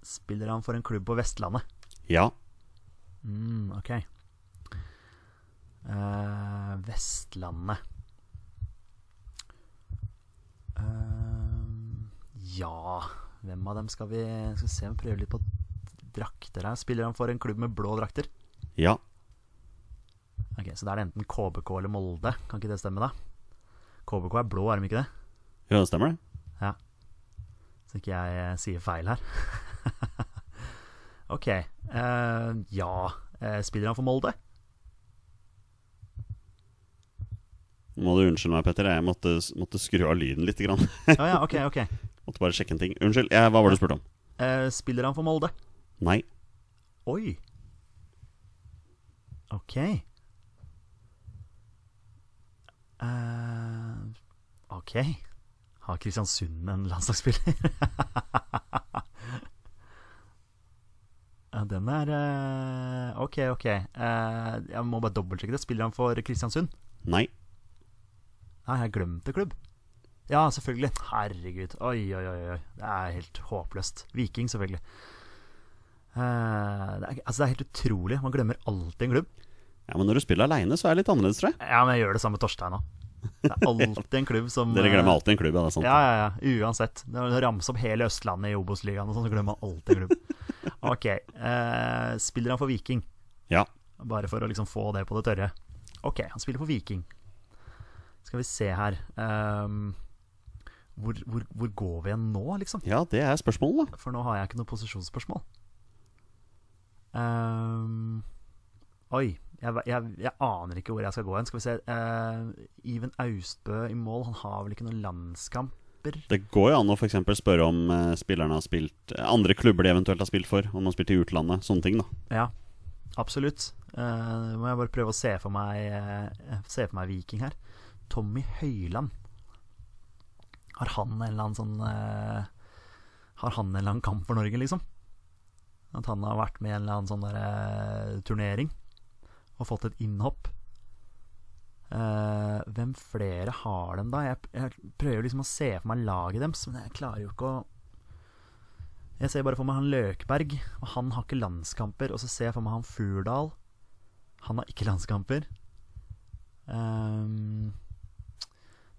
C: Spiller han for en klubb på Vestlandet?
B: Ja.
C: Mm, ok. Uh, Vestlandet uh, Ja Hvem av dem skal vi Skal se vi prøver litt på drakter her. Spiller han for en klubb med blå drakter?
B: Ja.
C: Ok, Så da er det enten KBK eller Molde. Kan ikke det stemme, da? KBK er blå, er de ikke det?
B: Ja, det stemmer det.
C: Ja. Så ikke jeg eh, sier feil her. [laughs] ok. Uh, ja. Uh, spiller han for Molde?
B: Må du unnskylde meg, Petter. Jeg måtte, måtte skru av lyden litt. Grann. [laughs]
C: oh, ja, ok, ok. [laughs]
B: måtte bare sjekke en ting. Unnskyld, ja, hva var det du spurte om?
C: Uh, spiller han for Molde?
B: Nei.
C: Oi. Ok. Eh, ok. Har Kristiansund en landslagsspiller? [laughs] ja, den er uh, Ok, ok. Uh, jeg må bare dobbeltsjekke det. Spiller han for Kristiansund?
B: Nei.
C: Nei, jeg glemte klubb. Ja, selvfølgelig. Herregud. Oi, oi, oi. oi. Det er helt håpløst. Viking, selvfølgelig. Uh, det, er, altså, det er helt utrolig. Man glemmer alltid en klubb.
B: Ja, Men når du spiller aleine, så er det litt annerledes, tror jeg.
C: Ja, men jeg gjør det samme med Torstein òg. Det er alltid en klubb som
B: Dere glemmer
C: eh,
B: alltid en klubb, ja. Det er sant.
C: Ja, ja, ja. Uansett. Når du ramser opp hele Østlandet i Obos-ligaen, sånn, så glemmer man alltid en klubb. [laughs] Ok. eh, spiller han for Viking?
B: Ja.
C: Bare for å liksom få det på det tørre. Ok, han spiller for Viking. Skal vi se her um, hvor, hvor, hvor går vi igjen nå, liksom?
B: ja, det er spørsmålet, da.
C: For nå har jeg ikke noe posisjonsspørsmål. Um, oi. Jeg, jeg, jeg aner ikke hvor jeg skal gå hen. Skal vi se uh, Iven Austbø i mål. Han har vel ikke noen landskamper?
B: Det går jo an å for eksempel spørre om uh, spillerne har spilt uh, andre klubber de eventuelt har spilt for. Om de har spilt i utlandet. Sånne ting, da.
C: Ja, absolutt. Uh, må jeg bare prøve å se for meg uh, Se for meg Viking her. Tommy Høyland. Har han en eller annen sånn eh, Har han en eller annen kamp for Norge, liksom? At han har vært med i en eller annen sånn der, eh, turnering og fått et innhopp. Uh, hvem flere har dem, da? Jeg, jeg prøver liksom å se for meg laget deres, men jeg klarer jo ikke å Jeg ser bare for meg han Løkberg, og han har ikke landskamper. Og så ser jeg for meg han Furdal. Han har ikke landskamper. Um,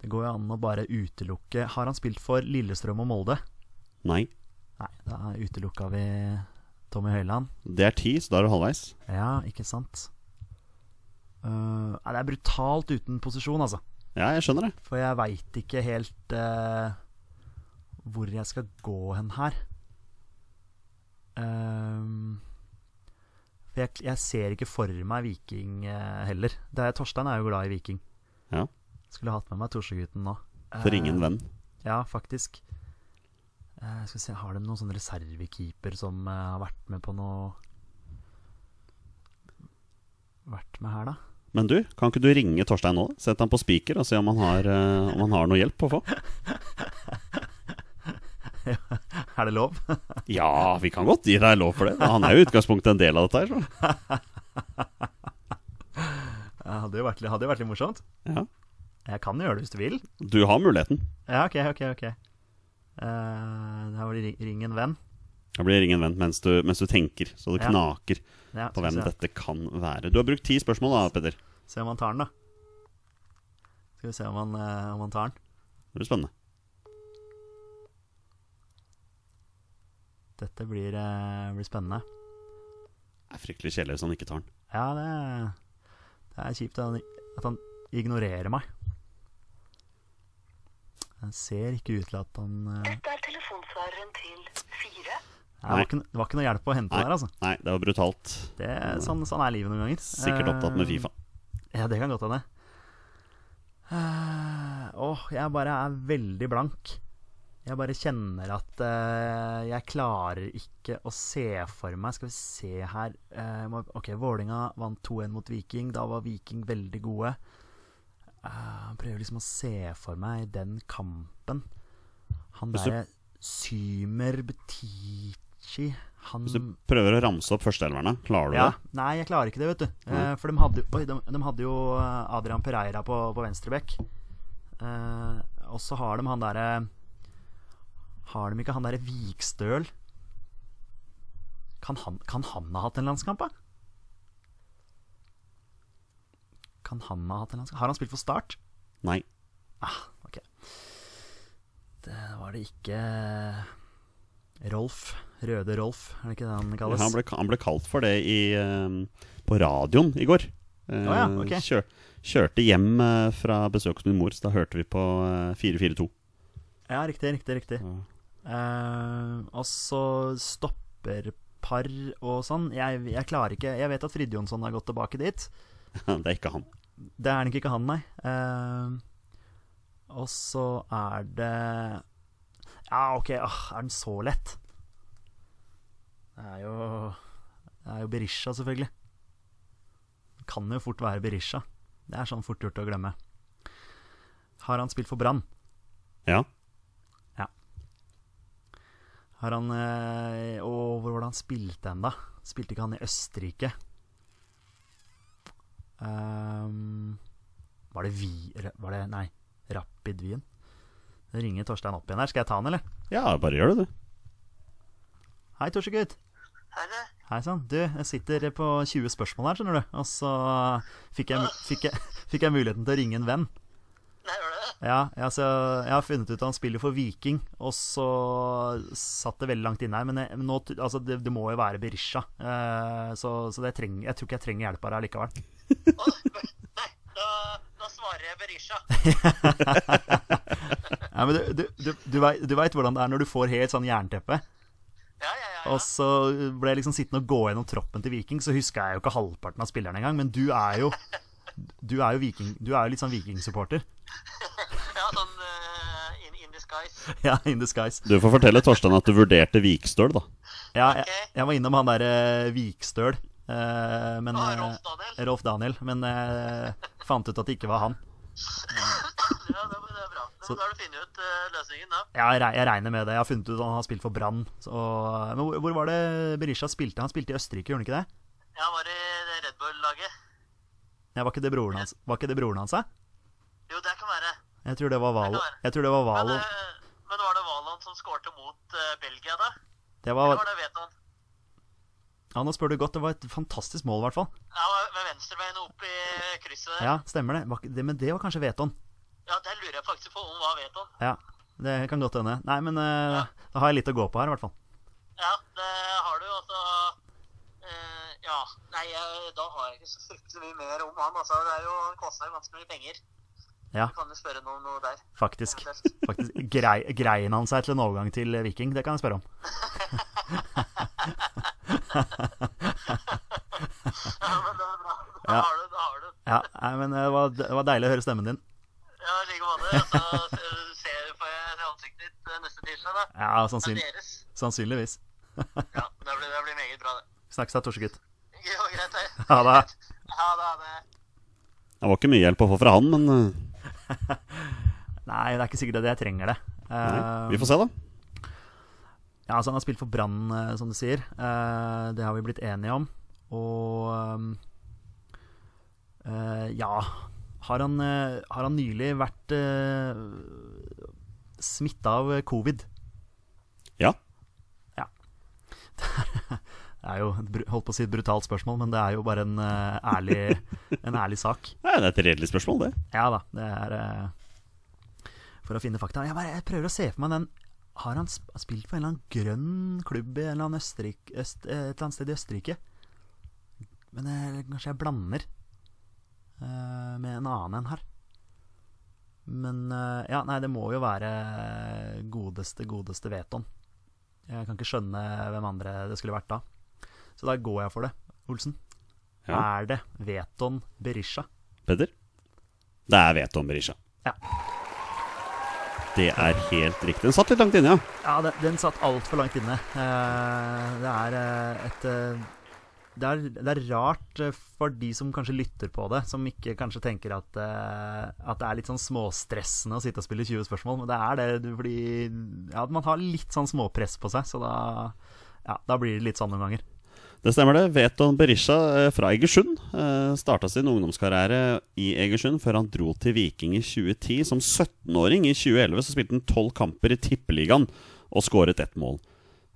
C: det går jo an å bare utelukke Har han spilt for Lillestrøm og Molde?
B: Nei.
C: Nei, da utelukka vi Tommy Høiland.
B: Det er ti, så da er du halvveis.
C: Ja, ikke sant. Nei, det er brutalt uten posisjon, altså.
B: Ja, jeg skjønner det.
C: For jeg veit ikke helt uh, hvor jeg skal gå hen her. Uh, for jeg, jeg ser ikke for meg Viking heller. Det er, Torstein er jo glad i Viking.
B: Ja.
C: Skulle hatt med meg Torsegutten nå.
B: For ingen venn.
C: Ja, faktisk. Skal vi se, Har de noen sånn reservekeeper som har vært med på noe Vært med her, da?
B: Men du, kan ikke du ringe Torstein nå? Sett han på spiker og se om han har, uh, om han har noe hjelp å få. [laughs]
C: Er det lov? [laughs]
B: Ja, vi kan godt gi deg lov for det. Han er jo i utgangspunktet en del av dette her. [laughs]
C: Ja, hadde jo vært, hadde jo vært litt morsomt.
B: Ja.
C: Jeg kan gjøre det hvis du vil.
B: Du har muligheten.
C: Ja, ok, ok, ok. Uh, da blir det ring en venn.
B: Da blir det ring en venn mens du, mens du tenker, så det
C: Ja.
B: knaker
C: Ja,
B: på hvem dette kan være. Du har brukt ti spørsmål da, Petter.
C: Se om han tar den, da. Skal vi se om han, eh, om han tar den.
B: Det blir spennende.
C: Dette blir, eh, blir spennende.
B: Det er fryktelig kjedelig hvis han ikke tar den.
C: Ja, det, det er kjipt at han, at han ignorerer meg. Han ser ikke ut til at han eh,
F: Dette er telefonsvareren til fire.
C: Det, var ikke, det var ikke noe hjelp å hente
B: Nei.
C: der, altså.
B: Nei, det var brutalt.
C: Det, sånn, sånn er livet noen ganger.
B: Sikkert opptatt med
C: Eh,
B: Fifa.
C: Ja, det kan godt hende. Eh, Åh, jeg bare er veldig blank. Jeg bare kjenner at uh, jeg klarer ikke å se for meg Skal vi se her uh, Ok, Vålinga vant 2-1 mot Viking. Da var Viking veldig gode. Uh, prøver liksom å se for meg den kampen. Han derre Symer Butichi Han
B: Hvis du prøver å ramse opp førsteelverne, klarer du
C: ja,
B: det?
C: Nei, jeg klarer ikke det, vet du. Eh, for de hadde, oi, de, de hadde jo eh, Adrian Pereira på, på venstrebekk. Eh, og så har de han derre Har de ikke han derre Vikstøl? Kan han, kan han ha hatt en landskamp, da? Kan han ha hatt en landskamp? Har han spilt for Start?
B: Nei.
C: Ok. Det var det ikke Rolf. Røde Rolf, er det ikke det han kalles?
B: Han ble, han ble kalt for det i, uh, på radioen i går. Uh,
C: Å ja, ok.
B: kjør, kjørte hjem uh, fra besøk hos min mor, så da hørte vi på eh, 442.
C: Ja, riktig, riktig, riktig.
B: Ja.
C: Og så stopperpar og sånn. Jeg, jeg klarer ikke Jeg vet at Frid Jonsson har gått tilbake dit. [laughs]
B: Det er ikke han.
C: Det er nok ikke han, nei. Og så er det Ja, ok, Åh, er den så lett? Det er jo Det er jo Berisha, selvfølgelig. Det kan jo fort være Berisha. Det er sånn fort gjort å glemme. Har han spilt for Brann?
B: Ja. Ja.
C: Har han eh, Og hvor var det han spilte hen, da? Spilte ikke han i Østerrike? Um, var det Vi... Var det Nei, Rapid Wien? Det ringer Torstein opp igjen her. Skal jeg ta han, eller?
B: ja, bare gjør det, du.
C: Hei, Torsegutt.
F: Hei.
C: Sann. Du, jeg sitter på 20 spørsmål her, skjønner du. Og så fikk jeg, fikk jeg, fikk jeg muligheten til å ringe en venn.
F: Nei, du det?
C: Ja, altså, jeg har funnet ut at han spiller for Viking, og så satt det veldig langt inne her. Men jeg, nå, altså, det, det må jo være Berisha, uh, så, så det trenger, jeg tror ikke jeg trenger hjelp deg likevel.
F: Å, nei, da, da svarer jeg Berisha. [laughs]
C: Ja, men du, du, du, du, vet, hvordan det er når du får helt sånn jernteppe.
F: Ja, ja, ja.
C: Og så ble jeg liksom sittende og gå gjennom troppen til Viking, så huska jeg jo ikke halvparten av spillerne engang. Men du er jo Du er jo, viking, du er jo litt sånn vikingsupporter. [laughs]
F: ja sånn uh, in, in disguise. [laughs]
C: Ja, in disguise.
B: Du får fortelle Torstein at du vurderte Vikstøl, da.
C: Ja, jeg, jeg var innom han derre Vikstøl. Uh, men
F: Ah,
C: eh,
F: Rolf Daniel.
C: Rolf Daniel. Men eh, fant ut at det ikke var han.
F: Ja, det, er bra.
C: Så-
F: Da har du funnet ut eh, løsningen, da.
C: Ja, jeg, regner med det. Jeg har funnet ut at han har spilt for Brann. Men hvor, hvor var det Berisha spilte? Han spilte i Østerrike, gjorde han ikke det?
F: Ja, han var i det Red Bull-laget.
C: Ja, var ikke det broren hans? Var ikke det broren hans, da?
F: Jo, det kan være.
C: Jeg tror det var Valo.
F: Det.
C: Jeg tror det var Valo.
F: Men, men var det Valon som skårte mot uh, Belgia, da?
C: Det
F: Eller
C: var,
F: var det Veton?
C: Ja, nå spør du godt. Det var et fantastisk mål, i hvert fall.
F: Ja, med venstrebeinet opp i krysset der.
C: Ja, stemmer det. Var. Men det var kanskje Veton.
F: Ja, det lurer jeg faktisk på om hva Veton.
C: Ja, det kan godt hende. Nei, men eh,
F: Ja.
C: da har jeg litt å gå på her, i hvert fall.
F: Ja, det har du, altså. uh, ja. Nei, jeg, da har jeg ikke så fryktelig mye mer om han. Altså, det er jo, han koster jo ganske mye penger.
C: Ja.
F: Du kan jo spørre noe, noe der.
C: Faktisk. [laughs] faktisk grei, Greien han seg til en overgang til Viking? Det kan jeg spørre om. [laughs]
F: Ja, men det er bra. Da
C: Ja.
F: har du, da har du.
C: Ja, nei, men eh, det var, det var deilig å høre stemmen din.
F: Ja, i like måte. Så ser jeg se ansiktet ditt eh, neste tirsdag, da.
C: Ja, sannsynlig,
F: deres.
C: sannsynligvis. [laughs]
F: Ja, det blir, det blir meget bra, det.
C: Snakkes da, Torsegutt.
F: Jo, greit, det.
C: Ha det.
F: Ha det. Ha det.
B: Det var ikke mye hjelp å få fra han, men eh, [laughs]
C: Nei, det er ikke sikkert at jeg trenger det.
B: nei,
C: Eh,
B: vi får se, da.
C: Ja, altså Han har spilt for Brann, eh, som du sier. Eh, det har vi blitt enige om. Og eh, ja Har han, har han nylig vært eh, smitta av covid?
B: Ja. Ja. [laughs]
C: Det er jo et holdt på å si et brutalt spørsmål, men det er jo bare en, uh, ærlig, [laughs] en ærlig sak.
B: Nei, det er et redelig spørsmål, det.
C: Ja da, det er uh, For å finne fakta. Jeg, bare, jeg prøver å se for meg den Har han sp spilt for en eller annen grønn klubb i en eller annen Østerrike, øst, eh, et eller annet sted i Østerrike? Men jeg, kanskje jeg blander uh, med en annen en her. Men uh, ja, nei, det må jo være godeste, godeste Veton. Jeg kan ikke skjønne hvem andre det skulle vært da. Så da går jeg for det, Olsen.
B: Ja.
C: Er det Veton Berisha?
B: Peder? Det er Veton Berisha.
C: Ja.
B: Det er helt riktig. Den satt litt langt inne, ja.
C: Ja, den, den satt altfor langt inne. Eh, det er eh, et eh, det er, det er rart for de som kanskje lytter på det, som ikke kanskje tenker at, at det er litt sånn småstressende å sitte og spille 20 spørsmål. Men det er det fordi ja, man har litt sånn småpress på seg, så da, ja, da blir det litt sånn noen ganger.
B: Det stemmer det. Veton Berisha eh, fra Egersund eh, starta sin ungdomskarriere i Egersund før han dro til Viking i 2010. Som 17-åring i 2011 så spilte han tolv kamper i Tippeligaen og skåret ett mål.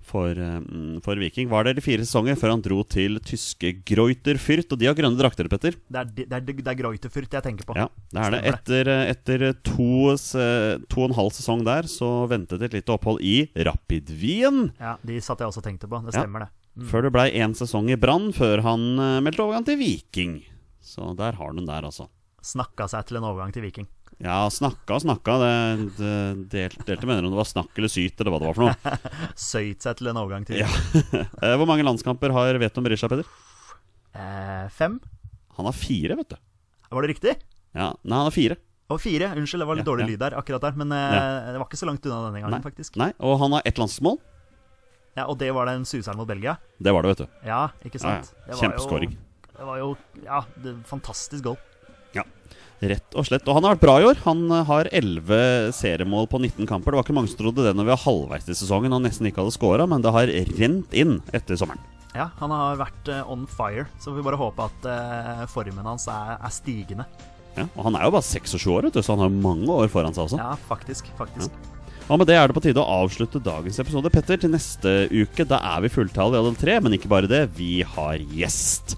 B: For, eh, mm, for Viking var det de fire sesonger før han dro til tyske Greuter Fürth. Og de har grønne drakter, Petter.
C: Det er, det er, det er Greuterfurt jeg tenker på.
B: Ja, det er det. Etter, etter to, to og en halv sesong der så ventet et lite opphold i Rapid Wien.
C: Ja, De satt jeg også og tenkte på. Det
B: Ja.
C: stemmer, det.
B: Før det blei én sesong i Brann, før han eh, meldte overgang til Viking. Så der har du den der, altså.
C: Snakka seg til en overgang til Viking.
B: Ja, snakka og snakka. Det, det delte, delte mener om det var snakk eller syt, eller hva det var for noe. [laughs]
C: Søyt seg til en overgang til Viking.
B: Ja. [laughs] Hvor mange landskamper har Veton Berisha, Peder?
C: Eh, fem?
B: Han har fire, vet du.
C: Var det riktig?
B: Ja, Nei, han har fire.
C: Og fire. Unnskyld, det var litt
B: Ja,
C: dårlig
B: ja.
C: lyd der akkurat der. Men ja. det var ikke så langt unna denne gangen,
B: Nei.
C: faktisk.
B: Nei, Og han har ett landslagsmål.
C: Ja, Og det var den suseren mot Belgia.
B: Det var det, vet du.
C: Ja, ikke sant?
B: ja.
C: ja.
B: Kjempeskåring.
C: Det var jo Ja, det, fantastisk goal.
B: Ja, rett og slett. Og han har vært bra i år. Han eh, har 11 seriemål på 19 kamper. Det var ikke mange som trodde det når vi var halvveis i sesongen og nesten ikke hadde scora, men det har rent inn etter sommeren.
C: Ja, han har vært eh, on fire, så vi bare håper at eh, formen hans er, er stigende.
B: Ja, og han er jo bare 26 år, vet du, så han har mange år foran seg også.
C: Ja, faktisk. Faktisk.
B: Og med det er det på tide å avslutte dagens episode. Petter, til neste uke da er vi fulltallige alle tre, men ikke bare det, vi har gjest.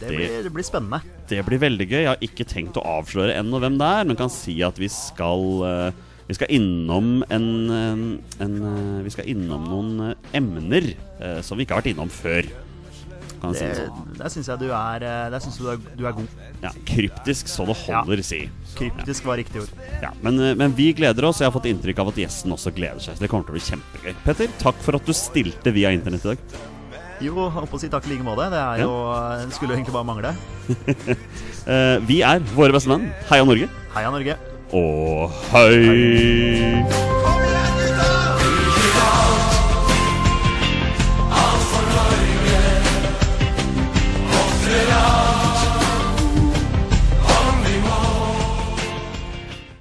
C: Det
B: Det-
C: blir, det blir spennende.
B: Det blir veldig gøy. Jeg har ikke tenkt å avsløre ennå hvem det er, men kan si at vi skal eh, Vi skal innom en, en, en eh, Vi skal innom noen eh, emner eh, som vi ikke har vært innom før. Kan jeg si
C: Det,
B: det sånn.
C: der syns jeg du er eh, Der synes du er, du er god.
B: Ja, kryptisk så det holder, si.
C: Kryptisk var riktig ord.
B: Ja, men, eh, men vi gleder oss. og Jeg har fått inntrykk av at gjesten også gleder seg. Så det kommer til å bli kjempegøy. Petter, takk for at du stilte via internett i dag.
C: Jo, jeg holdt på å si takk i like måte. Det er jo, det skulle jo egentlig bare mangle. [laughs]
B: Eh, vi er våre beste menn. Heia Norge.
C: Heia Norge.
B: Og hei!